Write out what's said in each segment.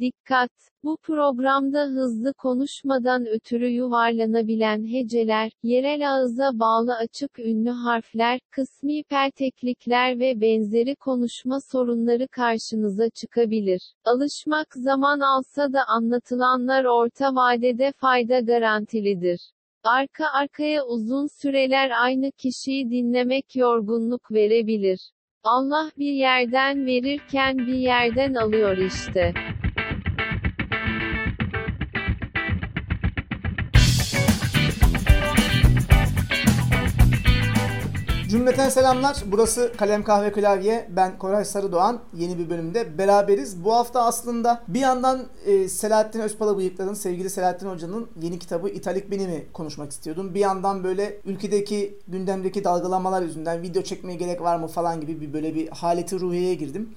Dikkat! Bu programda hızlı konuşmadan ötürü yuvarlanabilen heceler, yerel ağıza bağlı açık ünlü harfler, kısmi perteklikler ve benzeri konuşma sorunları karşınıza çıkabilir. Alışmak zaman alsa da anlatılanlar orta vadede fayda garantilidir. Arka arkaya uzun süreler aynı kişiyi dinlemek yorgunluk verebilir. Allah bir yerden verirken bir yerden alıyor işte. Cümleten selamlar. Burası Kalem Kahve Klavye. Ben Koray Sarıdoğan. Yeni bir bölümde beraberiz. Bu hafta aslında bir yandan e, Selahattin Özpalabıyıkların, sevgili Selahattin Hoca'nın yeni kitabı İtalik Benim'i konuşmak istiyordum. Bir yandan böyle ülkedeki gündemdeki dalgalanmalar yüzünden video çekmeye gerek var mı falan gibi bir böyle bir haleti ruhiyeye girdim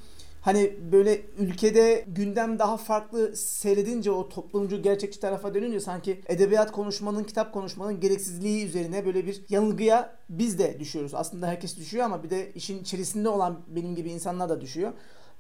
hani böyle ülkede gündem daha farklı seyredince o toplumcu gerçekçi tarafa dönünce sanki edebiyat konuşmanın, kitap konuşmanın gereksizliği üzerine böyle bir yanılgıya biz de düşüyoruz. Aslında herkes düşüyor ama bir de işin içerisinde olan benim gibi insanlar da düşüyor.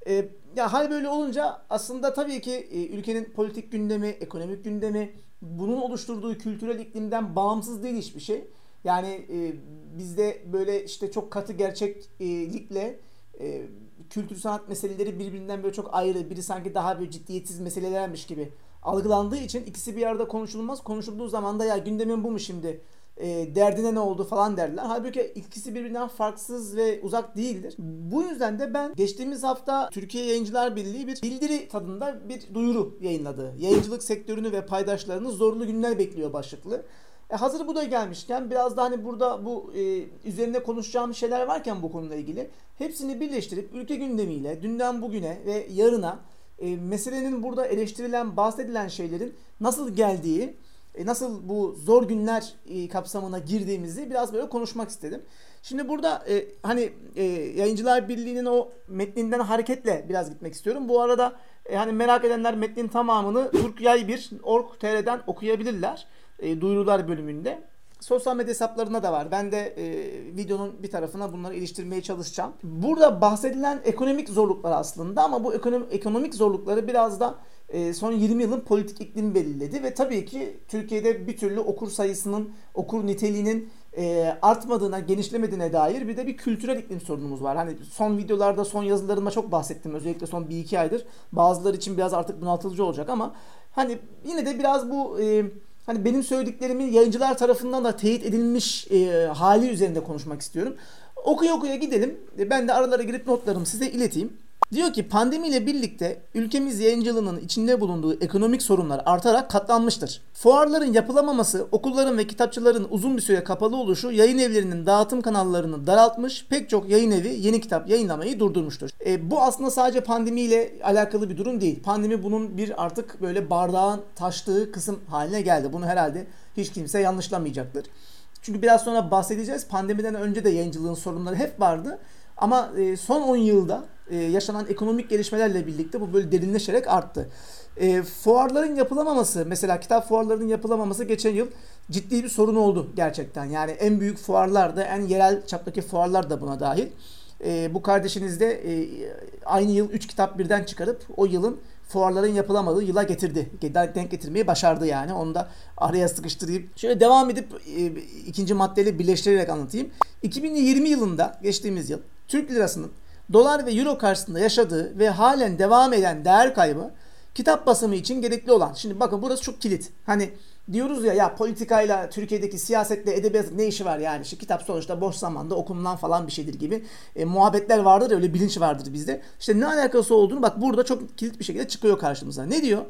Ee, ya hal böyle olunca aslında tabii ki e, ülkenin politik gündemi, ekonomik gündemi bunun oluşturduğu kültürel iklimden bağımsız değil hiçbir şey. Yani e, bizde böyle işte çok katı gerçeklikle e, kültür sanat meseleleri birbirinden böyle çok ayrı. Biri sanki daha böyle ciddiyetsiz meselelermiş gibi algılandığı için ikisi bir arada konuşulmaz. Konuşulduğu zaman da ya gündemin bu mu şimdi? E, derdine ne oldu falan derler. Halbuki ikisi birbirinden farksız ve uzak değildir. Bu yüzden de ben geçtiğimiz hafta Türkiye Yayıncılar Birliği bir bildiri tadında bir duyuru yayınladı. Yayıncılık sektörünü ve paydaşlarını zorlu günler bekliyor başlıklı. E hazır bu da gelmişken biraz da hani burada bu e, üzerinde konuşacağım şeyler varken bu konuyla ilgili hepsini birleştirip ülke gündemiyle dünden bugüne ve yarına e, meselenin burada eleştirilen, bahsedilen şeylerin nasıl geldiği, e, nasıl bu zor günler e, kapsamına girdiğimizi biraz böyle konuşmak istedim. Şimdi burada e, hani e, Yayıncılar Birliği'nin o metninden hareketle biraz gitmek istiyorum. Bu arada e, hani merak edenler metnin tamamını türkyay1.org.tr'den okuyabilirler e, duyurular bölümünde. Sosyal medya hesaplarına da var. Ben de e, videonun bir tarafına bunları iliştirmeye çalışacağım. Burada bahsedilen ekonomik zorluklar aslında ama bu ekonomik, ekonomik zorlukları biraz da e, son 20 yılın politik iklimi belirledi ve tabii ki Türkiye'de bir türlü okur sayısının, okur niteliğinin e, artmadığına, genişlemediğine dair bir de bir kültürel iklim sorunumuz var. Hani son videolarda, son yazılarımda çok bahsettim. Özellikle son bir iki aydır. Bazıları için biraz artık bunaltıcı olacak ama hani yine de biraz bu e, hani benim söylediklerimin yayıncılar tarafından da teyit edilmiş e, hali üzerinde konuşmak istiyorum. Okuya okuya gidelim. E, ben de aralara girip notlarımı size ileteyim. Diyor ki pandemiyle birlikte ülkemiz yayıncılığının içinde bulunduğu ekonomik sorunlar artarak katlanmıştır. Fuarların yapılamaması, okulların ve kitapçıların uzun bir süre kapalı oluşu yayın evlerinin dağıtım kanallarını daraltmış, pek çok yayın evi yeni kitap yayınlamayı durdurmuştur. E, bu aslında sadece pandemiyle alakalı bir durum değil. Pandemi bunun bir artık böyle bardağın taştığı kısım haline geldi. Bunu herhalde hiç kimse yanlışlamayacaktır. Çünkü biraz sonra bahsedeceğiz. Pandemiden önce de yayıncılığın sorunları hep vardı. Ama e, son 10 yılda e, yaşanan ekonomik gelişmelerle birlikte bu böyle derinleşerek arttı. E, fuarların yapılamaması, mesela kitap fuarlarının yapılamaması geçen yıl ciddi bir sorun oldu gerçekten. Yani en büyük fuarlar da, en yerel çaptaki fuarlar da buna dahil. E, bu kardeşiniz de e, aynı yıl 3 kitap birden çıkarıp o yılın fuarların yapılamadığı yıla getirdi. Denk getirmeyi başardı yani. Onu da araya sıkıştırayım. Şöyle devam edip e, ikinci maddeyle birleştirerek anlatayım. 2020 yılında geçtiğimiz yıl Türk lirasının dolar ve euro karşısında yaşadığı ve halen devam eden değer kaybı kitap basımı için gerekli olan. Şimdi bakın burası çok kilit. Hani diyoruz ya ya politikayla Türkiye'deki siyasetle edebiyat ne işi var yani işte kitap sonuçta boş zamanda okunulan falan bir şeydir gibi e, muhabbetler vardır öyle bilinç vardır bizde. İşte ne alakası olduğunu bak burada çok kilit bir şekilde çıkıyor karşımıza. Ne diyor?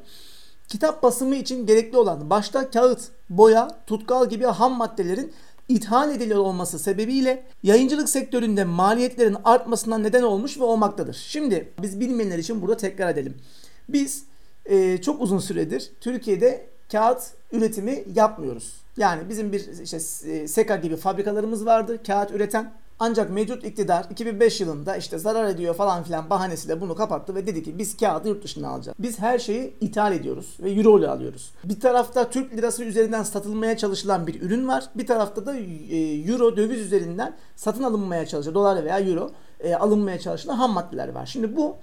Kitap basımı için gerekli olan başta kağıt, boya, tutkal gibi ham maddelerin ithal ediliyor olması sebebiyle yayıncılık sektöründe maliyetlerin artmasına neden olmuş ve olmaktadır. Şimdi biz bilmeyenler için burada tekrar edelim. Biz e, çok uzun süredir Türkiye'de kağıt üretimi yapmıyoruz. Yani bizim bir işte e, SEKA gibi fabrikalarımız vardı kağıt üreten. Ancak mevcut iktidar 2005 yılında işte zarar ediyor falan filan bahanesiyle bunu kapattı ve dedi ki biz kağıdı yurt dışından alacağız. Biz her şeyi ithal ediyoruz ve euro ile alıyoruz. Bir tarafta Türk lirası üzerinden satılmaya çalışılan bir ürün var. Bir tarafta da e, euro döviz üzerinden satın alınmaya çalışan dolar veya euro e, alınmaya çalışılan ham maddeler var. Şimdi bu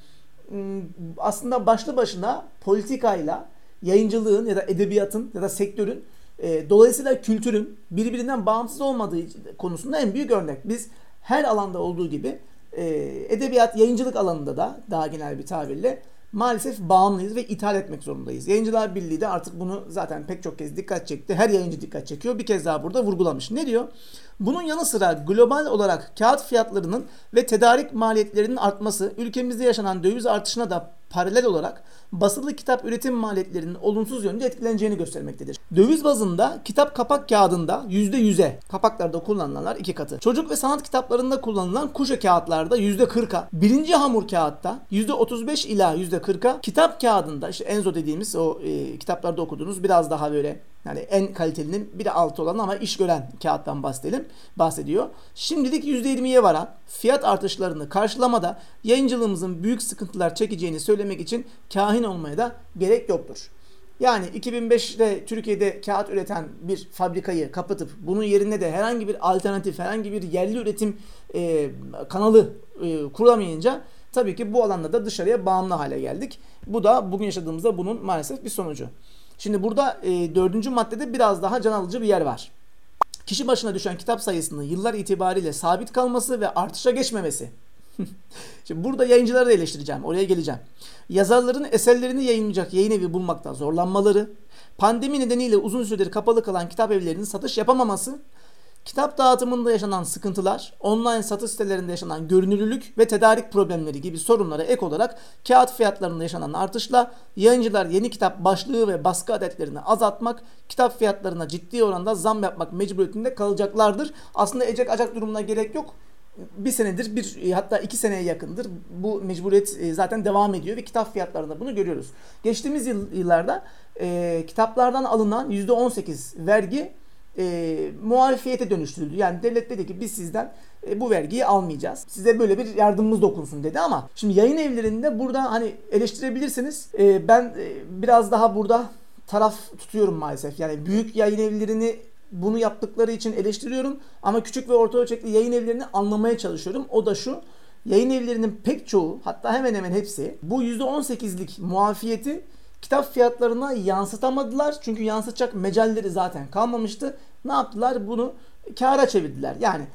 aslında başlı başına politikayla yayıncılığın ya da edebiyatın ya da sektörün e, dolayısıyla kültürün birbirinden bağımsız olmadığı konusunda en büyük örnek. Biz her alanda olduğu gibi e, edebiyat, yayıncılık alanında da daha genel bir tabirle maalesef bağımlıyız ve ithal etmek zorundayız. Yayıncılar Birliği de artık bunu zaten pek çok kez dikkat çekti. Her yayıncı dikkat çekiyor. Bir kez daha burada vurgulamış. Ne diyor? Bunun yanı sıra global olarak kağıt fiyatlarının ve tedarik maliyetlerinin artması ülkemizde yaşanan döviz artışına da paralel olarak basılı kitap üretim maliyetlerinin olumsuz yönde etkileneceğini göstermektedir. Döviz bazında kitap kapak kağıdında %100'e, kapaklarda kullanılanlar iki katı. Çocuk ve sanat kitaplarında kullanılan kuşa kağıtlarda %40'a, birinci hamur kağıtta %35 ila %40'a, kitap kağıdında işte Enzo dediğimiz o e, kitaplarda okuduğunuz biraz daha böyle yani en kalitelinin bir de altı olan ama iş gören kağıttan bahsedelim, bahsediyor. Şimdilik %20'ye varan fiyat artışlarını karşılamada yayıncılığımızın büyük sıkıntılar çekeceğini söylemek için kahin olmaya da gerek yoktur. Yani 2005'te Türkiye'de kağıt üreten bir fabrikayı kapatıp bunun yerine de herhangi bir alternatif, herhangi bir yerli üretim e, kanalı e, kurulamayınca tabii ki bu alanda da dışarıya bağımlı hale geldik. Bu da bugün yaşadığımızda bunun maalesef bir sonucu. Şimdi burada e, dördüncü maddede biraz daha can alıcı bir yer var. Kişi başına düşen kitap sayısının yıllar itibariyle sabit kalması ve artışa geçmemesi. Şimdi burada yayıncıları da eleştireceğim. Oraya geleceğim. Yazarların eserlerini yayınlayacak yayın evi bulmakta zorlanmaları, pandemi nedeniyle uzun süredir kapalı kalan kitap evlerinin satış yapamaması Kitap dağıtımında yaşanan sıkıntılar, online satış sitelerinde yaşanan görünürlülük ve tedarik problemleri gibi sorunlara ek olarak kağıt fiyatlarında yaşanan artışla yayıncılar yeni kitap başlığı ve baskı adetlerini azaltmak, kitap fiyatlarına ciddi oranda zam yapmak mecburiyetinde kalacaklardır. Aslında ecek acak durumuna gerek yok bir senedir bir hatta iki seneye yakındır bu mecburiyet e, zaten devam ediyor ve kitap fiyatlarında bunu görüyoruz. Geçtiğimiz yıllarda e, kitaplardan alınan %18 vergi e, muhalefiyete dönüştürüldü. Yani devlet dedi ki biz sizden e, bu vergiyi almayacağız. Size böyle bir yardımımız dokunsun dedi ama şimdi yayın evlerinde burada hani eleştirebilirsiniz. E, ben e, biraz daha burada taraf tutuyorum maalesef. Yani büyük yayın evlerini bunu yaptıkları için eleştiriyorum ama küçük ve orta ölçekli yayın evlerini anlamaya çalışıyorum. O da şu. Yayın evlerinin pek çoğu hatta hemen hemen hepsi bu %18'lik muafiyeti kitap fiyatlarına yansıtamadılar. Çünkü yansıtacak mecalleri zaten kalmamıştı. Ne yaptılar? Bunu kâra çevirdiler. Yani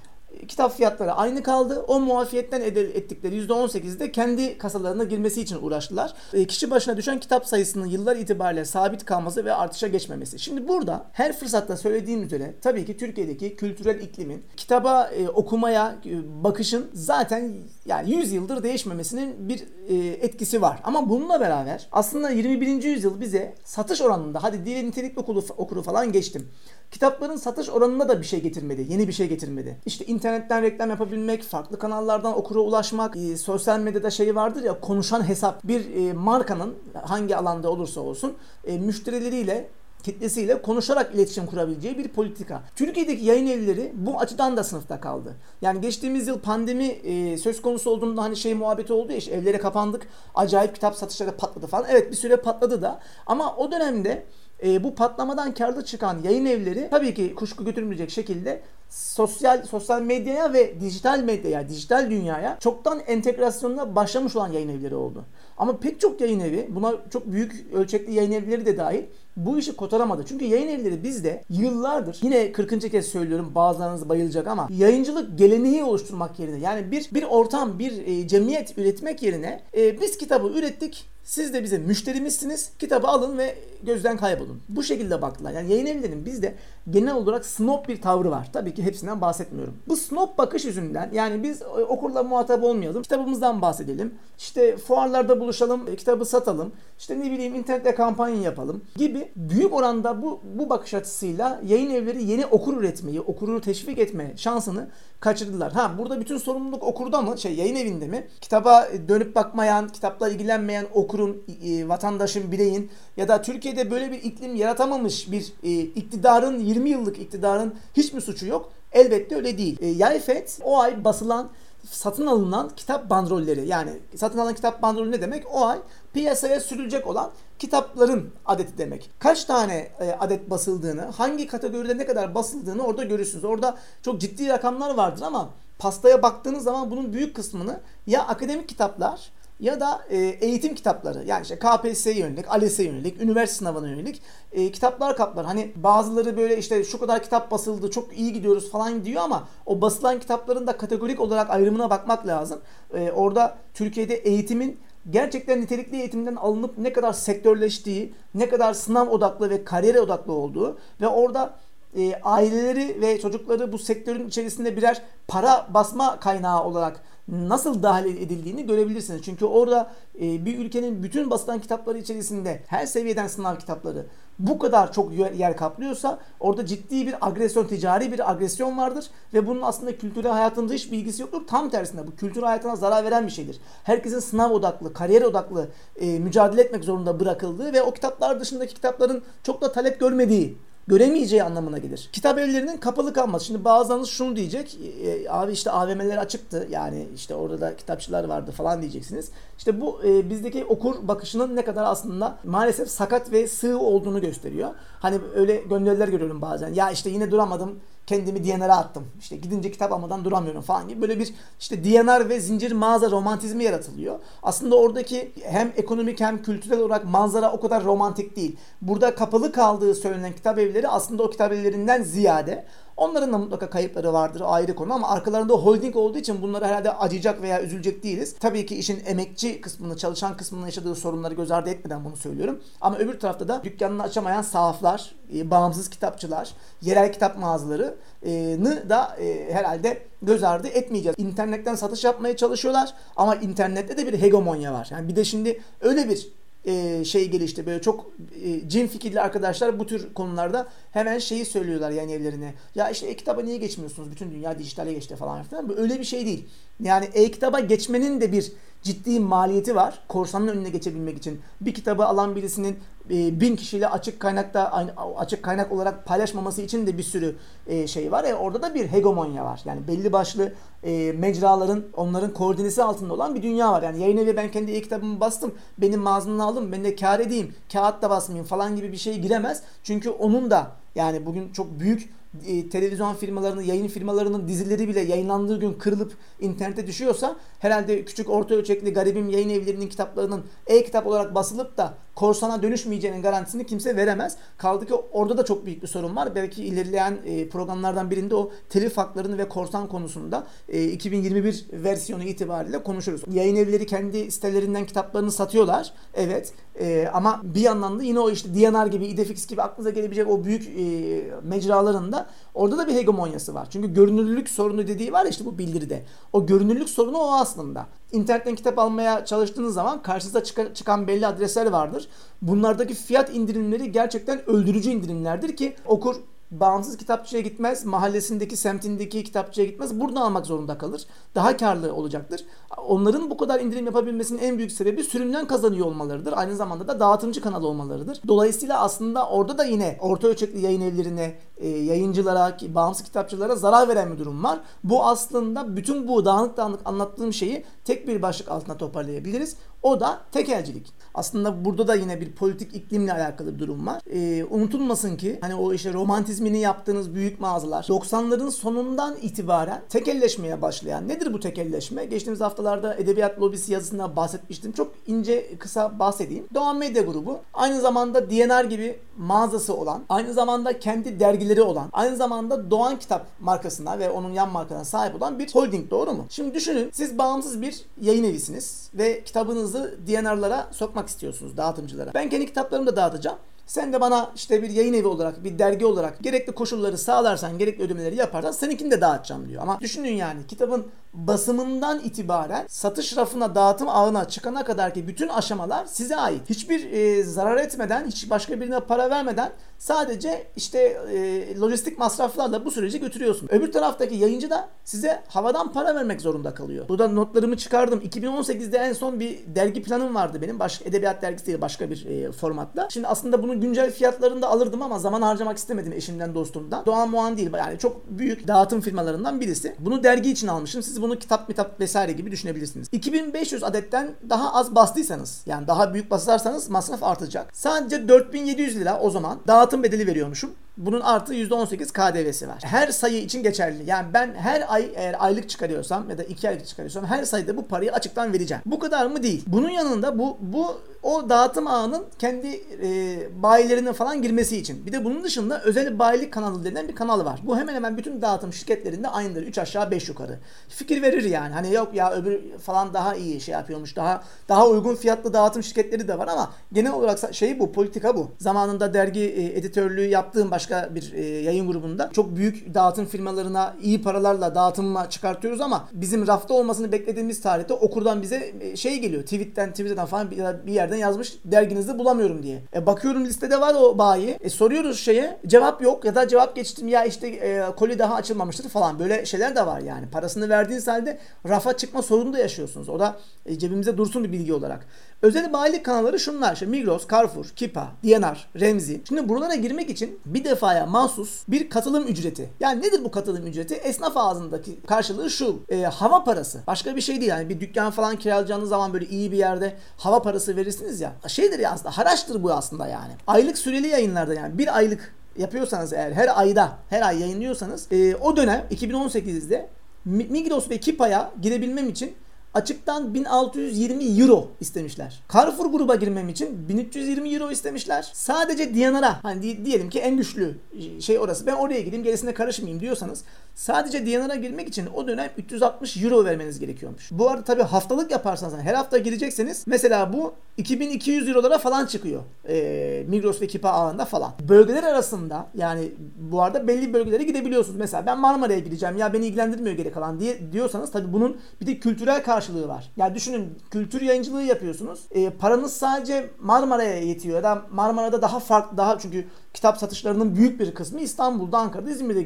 kitap fiyatları aynı kaldı. O muafiyetten ettikleri %18'de kendi kasalarına girmesi için uğraştılar. E, kişi başına düşen kitap sayısının yıllar itibariyle sabit kalması ve artışa geçmemesi. Şimdi burada her fırsatta söylediğim üzere tabii ki Türkiye'deki kültürel iklimin kitaba e, okumaya e, bakışın zaten yani 100 yıldır değişmemesinin bir e, etkisi var. Ama bununla beraber aslında 21. yüzyıl bize satış oranında hadi dili nitelikli okulu, okuru falan geçtim. Kitapların satış oranında da bir şey getirmedi. Yeni bir şey getirmedi. İşte internetten reklam yapabilmek, farklı kanallardan okura ulaşmak, e, sosyal medyada şey vardır ya konuşan hesap. Bir e, markanın hangi alanda olursa olsun e, müşterileriyle kitlesiyle konuşarak iletişim kurabileceği bir politika. Türkiye'deki yayın evleri bu açıdan da sınıfta kaldı. Yani geçtiğimiz yıl pandemi e, söz konusu olduğunda hani şey muhabbeti oldu ya işte evlere kapandık. Acayip kitap satışları patladı falan. Evet bir süre patladı da ama o dönemde e, bu patlamadan karlı çıkan yayın evleri tabii ki kuşku götürmeyecek şekilde sosyal sosyal medyaya ve dijital medyaya, dijital dünyaya çoktan entegrasyonuna başlamış olan yayın evleri oldu. Ama pek çok yayın evi, buna çok büyük ölçekli yayın evleri de dahil bu işi kotaramadı. Çünkü yayın evleri bizde yıllardır yine 40. kez söylüyorum bazılarınız bayılacak ama yayıncılık geleneği oluşturmak yerine yani bir bir ortam, bir e, cemiyet üretmek yerine e, biz kitabı ürettik, siz de bize müşterimizsiniz. Kitabı alın ve gözden kaybolun. Bu şekilde baktılar. Yani yayın evlerinin bizde genel olarak snob bir tavrı var. Tabii ki hepsinden bahsetmiyorum. Bu snob bakış yüzünden yani biz okurla muhatap olmayalım. Kitabımızdan bahsedelim. İşte fuarlarda buluşalım, kitabı satalım. İşte ne bileyim internette kampanya yapalım gibi büyük oranda bu bu bakış açısıyla yayın evleri yeni okur üretmeyi, okurunu teşvik etme şansını kaçırdılar. Ha burada bütün sorumluluk okurda mı? Şey yayın evinde mi? Kitaba dönüp bakmayan, kitapla ilgilenmeyen okurun, e, vatandaşın, bireyin ya da Türkiye'de böyle bir iklim yaratamamış bir e, iktidarın 20 yıllık iktidarın hiç mi suçu yok? Elbette öyle değil. E, Yayfet o ay basılan satın alınan kitap bandrolleri yani satın alınan kitap bandrolü ne demek? O ay piyasaya sürülecek olan kitapların adeti demek. Kaç tane e, adet basıldığını, hangi kategoride ne kadar basıldığını orada görürsünüz. Orada çok ciddi rakamlar vardır ama pastaya baktığınız zaman bunun büyük kısmını ya akademik kitaplar ya da e, eğitim kitapları yani işte KPSS'ye yönelik, ALES'e yönelik, üniversite sınavına yönelik e, kitaplar kaplar. Hani bazıları böyle işte şu kadar kitap basıldı, çok iyi gidiyoruz falan diyor ama o basılan kitapların da kategorik olarak ayrımına bakmak lazım. E, orada Türkiye'de eğitimin gerçekten nitelikli eğitimden alınıp ne kadar sektörleştiği, ne kadar sınav odaklı ve kariyer odaklı olduğu ve orada e, aileleri ve çocukları bu sektörün içerisinde birer para basma kaynağı olarak nasıl dahil edildiğini görebilirsiniz. Çünkü orada e, bir ülkenin bütün basılan kitapları içerisinde her seviyeden sınav kitapları bu kadar çok yer kaplıyorsa orada ciddi bir agresyon, ticari bir agresyon vardır ve bunun aslında kültürel hayatında hiç bilgisi yoktur. Tam tersine bu kültür hayatına zarar veren bir şeydir. Herkesin sınav odaklı, kariyer odaklı e, mücadele etmek zorunda bırakıldığı ve o kitaplar dışındaki kitapların çok da talep görmediği göremeyeceği anlamına gelir. Kitap evlerinin kapalı kalması. Şimdi bazılarınız şunu diyecek. E, abi işte AVM'ler açıktı. Yani işte orada da kitapçılar vardı falan diyeceksiniz. İşte bu e, bizdeki okur bakışının ne kadar aslında maalesef sakat ve sığ olduğunu gösteriyor. Hani öyle gönderiler görüyorum bazen. Ya işte yine duramadım kendimi DNR'a attım. İşte gidince kitap almadan duramıyorum falan gibi böyle bir işte DNR ve zincir mağaza romantizmi yaratılıyor. Aslında oradaki hem ekonomik hem kültürel olarak manzara o kadar romantik değil. Burada kapalı kaldığı söylenen kitap evleri aslında o kitap evlerinden ziyade Onların da mutlaka kayıpları vardır ayrı konu ama arkalarında holding olduğu için bunları herhalde acıyacak veya üzülecek değiliz. Tabii ki işin emekçi kısmını, çalışan kısmını yaşadığı sorunları göz ardı etmeden bunu söylüyorum. Ama öbür tarafta da dükkanını açamayan sahaflar, e, bağımsız kitapçılar, yerel kitap mağazalarını da e, herhalde göz ardı etmeyeceğiz. İnternetten satış yapmaya çalışıyorlar ama internette de bir hegemonya var. Yani bir de şimdi öyle bir e, şey gelişti. Böyle çok e, cin fikirli arkadaşlar bu tür konularda hemen şeyi söylüyorlar yani evlerine. Ya işte e-kitaba niye geçmiyorsunuz? Bütün dünya dijitale geçti falan filan. Öyle bir şey değil. Yani e-kitaba geçmenin de bir ciddi maliyeti var. Korsanın önüne geçebilmek için. Bir kitabı alan birisinin e, bin kişiyle açık kaynakta açık kaynak olarak paylaşmaması için de bir sürü e, şey var. E, orada da bir hegemonya var. Yani belli başlı e, mecraların onların koordinesi altında olan bir dünya var. Yani yayın evi ben kendi e-kitabımı bastım. Benim mağazamdan aldım. Ben de kar edeyim. Kağıt da basmayayım falan gibi bir şey giremez. Çünkü onun da yani bugün çok büyük e, televizyon firmalarının, yayın firmalarının dizileri bile yayınlandığı gün kırılıp internete düşüyorsa herhalde küçük orta ölçekli garibim yayın evlerinin kitaplarının e-kitap olarak basılıp da korsana dönüşmeyeceğinin garantisini kimse veremez. Kaldı ki orada da çok büyük bir sorun var. Belki ilerleyen e, programlardan birinde o telif haklarını ve korsan konusunda e, 2021 versiyonu itibariyle konuşuruz. Yayın evleri kendi sitelerinden kitaplarını satıyorlar. Evet. E, ama bir yandan da yine o işte DNR gibi, Idefix gibi aklınıza gelebilecek o büyük e, mecralarında orada da bir hegemonyası var. Çünkü görünürlülük sorunu dediği var ya işte bu bildiride. O görünürlük sorunu o aslında. İnternetten kitap almaya çalıştığınız zaman karşınıza çıkan belli adresler vardır. Bunlardaki fiyat indirimleri gerçekten öldürücü indirimlerdir ki okur bağımsız kitapçıya gitmez, mahallesindeki, semtindeki kitapçıya gitmez. Buradan almak zorunda kalır. Daha karlı olacaktır. Onların bu kadar indirim yapabilmesinin en büyük sebebi sürümden kazanıyor olmalarıdır. Aynı zamanda da dağıtımcı kanal olmalarıdır. Dolayısıyla aslında orada da yine orta ölçekli yayın evlerine, e, yayıncılara, bağımsız kitapçılara zarar veren bir durum var. Bu aslında bütün bu dağınık dağınık anlattığım şeyi tek bir başlık altında toparlayabiliriz. O da tekelcilik. Aslında burada da yine bir politik iklimle alakalı bir durum var. Ee, unutulmasın ki hani o işte romantizmini yaptığınız büyük mağazalar 90'ların sonundan itibaren tekelleşmeye başlayan. Nedir bu tekelleşme? Geçtiğimiz haftalarda Edebiyat Lobisi yazısında bahsetmiştim. Çok ince kısa bahsedeyim. Doğan Medya Grubu aynı zamanda DNR gibi mağazası olan, aynı zamanda kendi dergileri olan, aynı zamanda Doğan Kitap markasına ve onun yan markalarına sahip olan bir holding doğru mu? Şimdi düşünün siz bağımsız bir yayın evisiniz ve kitabınızı DNR'lara sokmak istiyorsunuz dağıtımcılara. Ben kendi kitaplarımı da dağıtacağım. Sen de bana işte bir yayın evi olarak, bir dergi olarak gerekli koşulları sağlarsan, gerekli ödemeleri yaparsan seninkini de dağıtacağım diyor. Ama düşünün yani kitabın basımından itibaren satış rafına, dağıtım ağına çıkana kadar ki bütün aşamalar size ait. Hiçbir e, zarar etmeden, hiç başka birine para vermeden sadece işte e, lojistik masraflarla bu süreci götürüyorsun. Öbür taraftaki yayıncı da size havadan para vermek zorunda kalıyor. Burada notlarımı çıkardım. 2018'de en son bir dergi planım vardı benim. Başka edebiyat dergisi değil başka bir e, formatta. Şimdi aslında bunun güncel fiyatlarını da alırdım ama zaman harcamak istemedim eşimden dostumdan. Doğan Muan değil yani çok büyük dağıtım firmalarından birisi. Bunu dergi için almışım. Siz bunu kitap kitap vesaire gibi düşünebilirsiniz. 2500 adetten daha az bastıysanız yani daha büyük basarsanız masraf artacak. Sadece 4700 lira o zaman dağıtım bedeli veriyormuşum. Bunun artı %18 KDV'si var. Her sayı için geçerli. Yani ben her ay eğer aylık çıkarıyorsam ya da iki aylık çıkarıyorsam her sayıda bu parayı açıktan vereceğim. Bu kadar mı değil. Bunun yanında bu bu o dağıtım ağının kendi e, bayilerine falan girmesi için. Bir de bunun dışında özel bayilik kanalı denen bir kanal var. Bu hemen hemen bütün dağıtım şirketlerinde aynıdır. 3 aşağı 5 yukarı. Fikir verir yani. Hani yok ya öbür falan daha iyi şey yapıyormuş. Daha daha uygun fiyatlı dağıtım şirketleri de var ama genel olarak şey bu, politika bu. Zamanında dergi e, editörlüğü yaptığım başka bir e, yayın grubunda çok büyük dağıtım firmalarına iyi paralarla dağıtıma çıkartıyoruz ama bizim rafta olmasını beklediğimiz tarihte okurdan bize e, şey geliyor. Tweet'ten, Twitter'dan falan bir, yerden yazmış derginizde bulamıyorum diye. E, bakıyorum listede var o bayi. E, soruyoruz şeye cevap yok ya da cevap geçtim ya işte e, koli daha açılmamıştır falan. Böyle şeyler de var yani. Parasını verdiğiniz halde rafa çıkma sorunu da yaşıyorsunuz. O da e, cebimize dursun bir bilgi olarak. Özel bayilik kanalları şunlar. İşte Migros, Carrefour, Kipa, Diyanar, Remzi. Şimdi buralara girmek için bir defaya mahsus bir katılım ücreti. Yani nedir bu katılım ücreti? Esnaf ağzındaki karşılığı şu. E, hava parası. Başka bir şey değil. Yani bir dükkan falan kiralayacağınız zaman böyle iyi bir yerde hava parası verirsiniz ya. Şeydir ya aslında haraçtır bu aslında yani. Aylık süreli yayınlarda yani bir aylık yapıyorsanız eğer her ayda her ay yayınlıyorsanız e, o dönem 2018'de Migros ve Kipa'ya girebilmem için açıktan 1620 euro istemişler. Carrefour gruba girmem için 1320 euro istemişler. Sadece Diyanar'a hani diyelim ki en güçlü şey orası ben oraya gideyim gerisine karışmayayım diyorsanız sadece Diyanar'a girmek için o dönem 360 euro vermeniz gerekiyormuş. Bu arada tabi haftalık yaparsanız her hafta girecekseniz mesela bu 2200 eurolara falan çıkıyor. Ee, Migros ve Kipa ağında falan. Bölgeler arasında yani bu arada belli bölgelere gidebiliyorsunuz. Mesela ben Marmara'ya gideceğim ya beni ilgilendirmiyor geri kalan diye diyorsanız tabi bunun bir de kültürel karşılığı var. Yani düşünün kültür yayıncılığı yapıyorsunuz. E, paranız sadece Marmara'ya yetiyor ya da Marmara'da daha farklı daha çünkü kitap satışlarının büyük bir kısmı İstanbul'da, Ankara'da, İzmir'de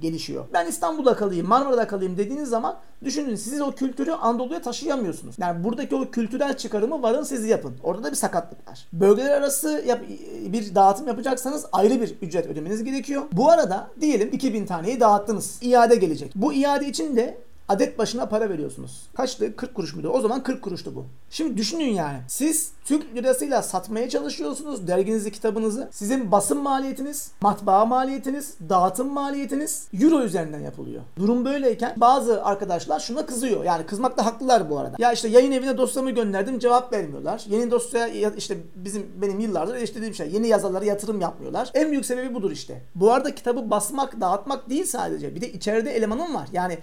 gelişiyor. Ben İstanbul'da kalayım, Marmara'da kalayım dediğiniz zaman düşünün siz o kültürü Anadolu'ya taşıyamıyorsunuz. Yani buradaki o kültürel çıkarımı varın siz yapın. Orada da bir sakatlık var. Bölgeler arası yap, bir dağıtım yapacaksanız ayrı bir ücret ödemeniz gerekiyor. Bu arada diyelim 2000 taneyi dağıttınız. İade gelecek. Bu iade için de adet başına para veriyorsunuz. Kaçtı? 40 kuruş muydu? O zaman 40 kuruştu bu. Şimdi düşünün yani. Siz Türk lirasıyla satmaya çalışıyorsunuz derginizi, kitabınızı. Sizin basın maliyetiniz, matbaa maliyetiniz, dağıtım maliyetiniz euro üzerinden yapılıyor. Durum böyleyken bazı arkadaşlar şuna kızıyor. Yani kızmakta haklılar bu arada. Ya işte yayın evine dosyamı gönderdim cevap vermiyorlar. Yeni dosya işte bizim benim yıllardır eleştirdiğim şey. Yeni yazarlara yatırım yapmıyorlar. En büyük sebebi budur işte. Bu arada kitabı basmak, dağıtmak değil sadece. Bir de içeride elemanım var. Yani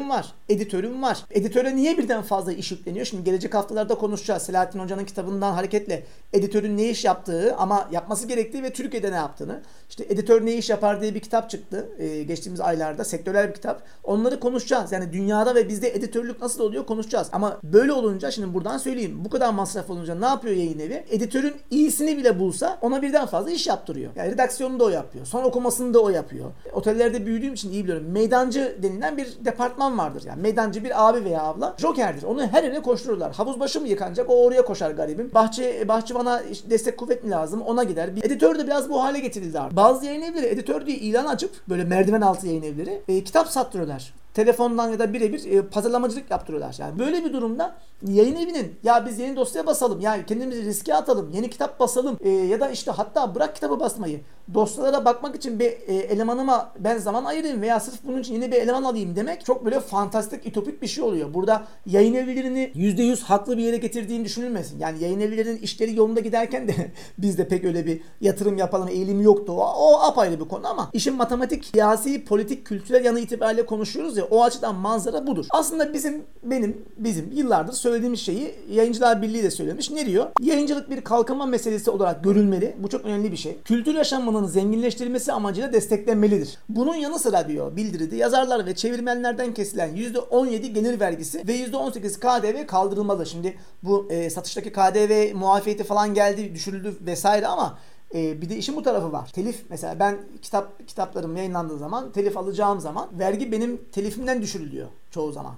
grafikerim var, editörüm var. Editöre niye birden fazla iş yükleniyor? Şimdi gelecek haftalarda konuşacağız. Selahattin Hoca'nın kitabı kitabından hareketle editörün ne iş yaptığı ama yapması gerektiği ve Türkiye'de ne yaptığını. İşte editör ne iş yapar diye bir kitap çıktı e, geçtiğimiz aylarda. Sektörel bir kitap. Onları konuşacağız. Yani dünyada ve bizde editörlük nasıl oluyor konuşacağız. Ama böyle olunca şimdi buradan söyleyeyim. Bu kadar masraf olunca ne yapıyor yayın evi? Editörün iyisini bile bulsa ona birden fazla iş yaptırıyor. Yani redaksiyonu da o yapıyor. Son okumasını da o yapıyor. Otellerde büyüdüğüm için iyi biliyorum. Meydancı denilen bir departman vardır. Yani meydancı bir abi veya abla jokerdir. Onu her yere koştururlar. Havuz başı mı yıkanacak? O oraya koşar garibim. Bahçe, bahçıvana destek kuvvet mi lazım ona gider. Bir editör de biraz bu hale getirildi artık. Bazı yayın evleri editör diye ilan açıp böyle merdiven altı yayın evleri e, kitap sattırıyorlar telefondan ya da birebir e, pazarlamacılık yaptırıyorlar. Yani böyle bir durumda yayın evinin ya biz yeni dosya basalım yani kendimizi riske atalım yeni kitap basalım e, ya da işte hatta bırak kitabı basmayı dosyalara bakmak için bir e, elemanıma ben zaman ayırayım veya sırf bunun için yeni bir eleman alayım demek çok böyle fantastik ütopik bir şey oluyor. Burada yayın evlerini %100 haklı bir yere getirdiğini düşünülmesin. Yani yayın evlerinin işleri yolunda giderken de bizde pek öyle bir yatırım yapalım eğilimi yoktu. O, o apayrı bir konu ama işin matematik, siyasi, politik, kültürel yanı itibariyle konuşuyoruz ya o açıdan manzara budur. Aslında bizim benim bizim yıllardır söylediğimiz şeyi Yayıncılar Birliği de söylemiş. Ne diyor? Yayıncılık bir kalkınma meselesi olarak görülmeli. Bu çok önemli bir şey. Kültür yaşamının zenginleştirilmesi amacıyla desteklenmelidir. Bunun yanı sıra diyor bildiridi yazarlar ve çevirmenlerden kesilen %17 gelir vergisi ve %18 KDV kaldırılmalı. Şimdi bu e, satıştaki KDV muafiyeti falan geldi, düşürüldü vesaire ama ee, bir de işin bu tarafı var. Telif mesela ben kitap kitaplarım yayınlandığı zaman telif alacağım zaman vergi benim telifimden düşürülüyor çoğu zaman.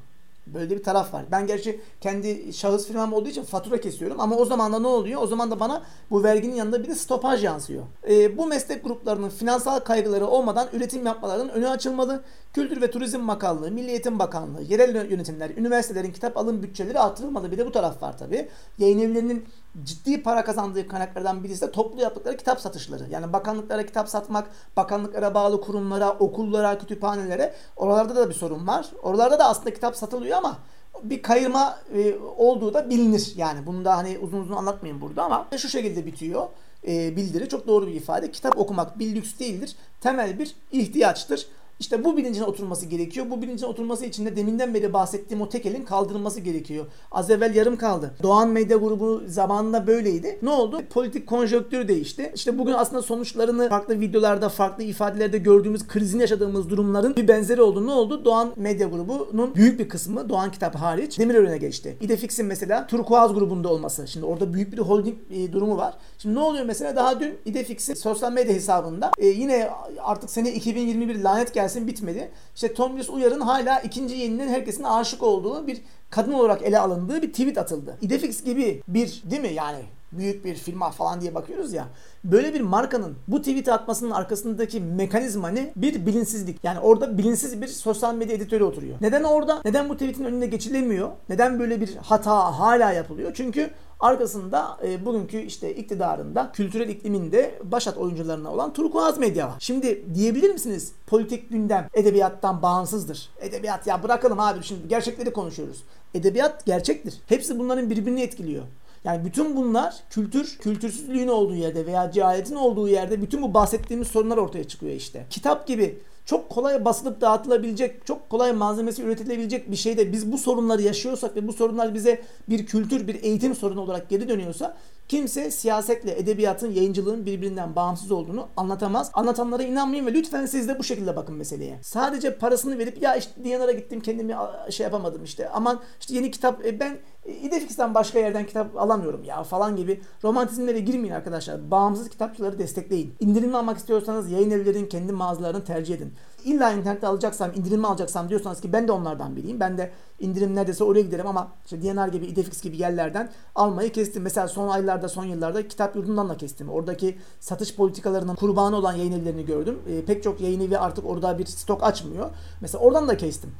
Böyle bir taraf var. Ben gerçi kendi şahıs firmam olduğu için fatura kesiyorum ama o zaman da ne oluyor? O zaman da bana bu verginin yanında bir de stopaj yansıyor. E, bu meslek gruplarının finansal kaygıları olmadan üretim yapmalarının önü açılmalı. Kültür ve Turizm Bakanlığı, Milli Eğitim Bakanlığı, yerel yönetimler, üniversitelerin kitap alım bütçeleri artırılmalı. Bir de bu taraf var tabii. Yayın evlerinin ciddi para kazandığı kaynaklardan birisi de toplu yaptıkları kitap satışları. Yani bakanlıklara kitap satmak, bakanlıklara bağlı kurumlara, okullara, kütüphanelere oralarda da bir sorun var. Oralarda da aslında kitap satılıyor ama bir kayırma e, olduğu da bilinir. Yani bunu da hani uzun uzun anlatmayayım burada ama şu şekilde bitiyor e, bildiri. Çok doğru bir ifade. Kitap okumak bir lüks değildir. Temel bir ihtiyaçtır. İşte bu bilincin oturması gerekiyor. Bu bilincin oturması için de deminden beri bahsettiğim o tekelin kaldırılması gerekiyor. Az evvel yarım kaldı. Doğan Medya Grubu zamanında böyleydi. Ne oldu? Politik konjonktür değişti. İşte bugün aslında sonuçlarını farklı videolarda, farklı ifadelerde gördüğümüz krizin yaşadığımız durumların bir benzeri oldu. Ne oldu? Doğan Medya Grubu'nun büyük bir kısmı Doğan Kitap hariç Demirören'e geçti. İdefix'in mesela Turkuaz grubunda olması. Şimdi orada büyük bir holding e, durumu var. Şimdi ne oluyor mesela? Daha dün İdefix'in sosyal medya hesabında e, yine artık sene 2021 lanet gelsin gelsin bitmedi. İşte Tomris Uyar'ın hala ikinci yeninin herkesin aşık olduğu bir kadın olarak ele alındığı bir tweet atıldı. Idefix gibi bir değil mi yani büyük bir firma falan diye bakıyoruz ya. Böyle bir markanın bu tweet atmasının arkasındaki mekanizma ne? Bir bilinçsizlik. Yani orada bilinçsiz bir sosyal medya editörü oturuyor. Neden orada? Neden bu tweetin önüne geçilemiyor? Neden böyle bir hata hala yapılıyor? Çünkü arkasında e, bugünkü işte iktidarında, kültürel ikliminde başat oyuncularına olan turkuaz medya var. Şimdi diyebilir misiniz politik gündem edebiyattan bağımsızdır? Edebiyat ya bırakalım abi şimdi gerçekleri konuşuyoruz. Edebiyat gerçektir. Hepsi bunların birbirini etkiliyor. Yani bütün bunlar kültür, kültürsüzlüğün olduğu yerde veya cehaletin olduğu yerde bütün bu bahsettiğimiz sorunlar ortaya çıkıyor işte. Kitap gibi çok kolay basılıp dağıtılabilecek, çok kolay malzemesi üretilebilecek bir şeyde biz bu sorunları yaşıyorsak ve bu sorunlar bize bir kültür, bir eğitim sorunu olarak geri dönüyorsa kimse siyasetle edebiyatın, yayıncılığın birbirinden bağımsız olduğunu anlatamaz. Anlatanlara inanmayın ve lütfen siz de bu şekilde bakın meseleye. Sadece parasını verip ya işte Diyanar'a gittim kendimi şey yapamadım işte aman işte yeni kitap e, ben İdefix'ten başka yerden kitap alamıyorum ya falan gibi romantizmlere girmeyin arkadaşlar. Bağımsız kitapçıları destekleyin. İndirimli almak istiyorsanız yayın evlerinin kendi mağazalarını tercih edin. İlla internette alacaksam, indirimli alacaksam diyorsanız ki ben de onlardan biriyim. Ben de indirim neredeyse oraya giderim ama işte DNR gibi, Idefix gibi yerlerden almayı kestim. Mesela son aylarda, son yıllarda kitap yurdundan da kestim. Oradaki satış politikalarının kurbanı olan yayın evlerini gördüm. E, pek çok yayın evi artık orada bir stok açmıyor. Mesela oradan da kestim.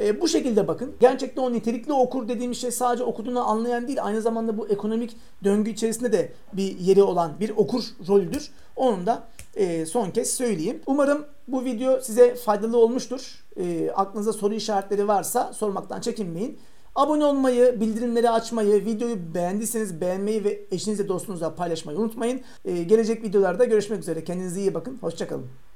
E, bu şekilde bakın. Gerçekten o nitelikli okur dediğimiz şey sadece okuduğunu anlayan değil. Aynı zamanda bu ekonomik döngü içerisinde de bir yeri olan bir okur rolüdür. Onu da e, son kez söyleyeyim. Umarım bu video size faydalı olmuştur. E, aklınıza soru işaretleri varsa sormaktan çekinmeyin. Abone olmayı, bildirimleri açmayı, videoyu beğendiyseniz beğenmeyi ve eşinizle dostunuzla paylaşmayı unutmayın. E, gelecek videolarda görüşmek üzere. Kendinize iyi bakın. Hoşçakalın.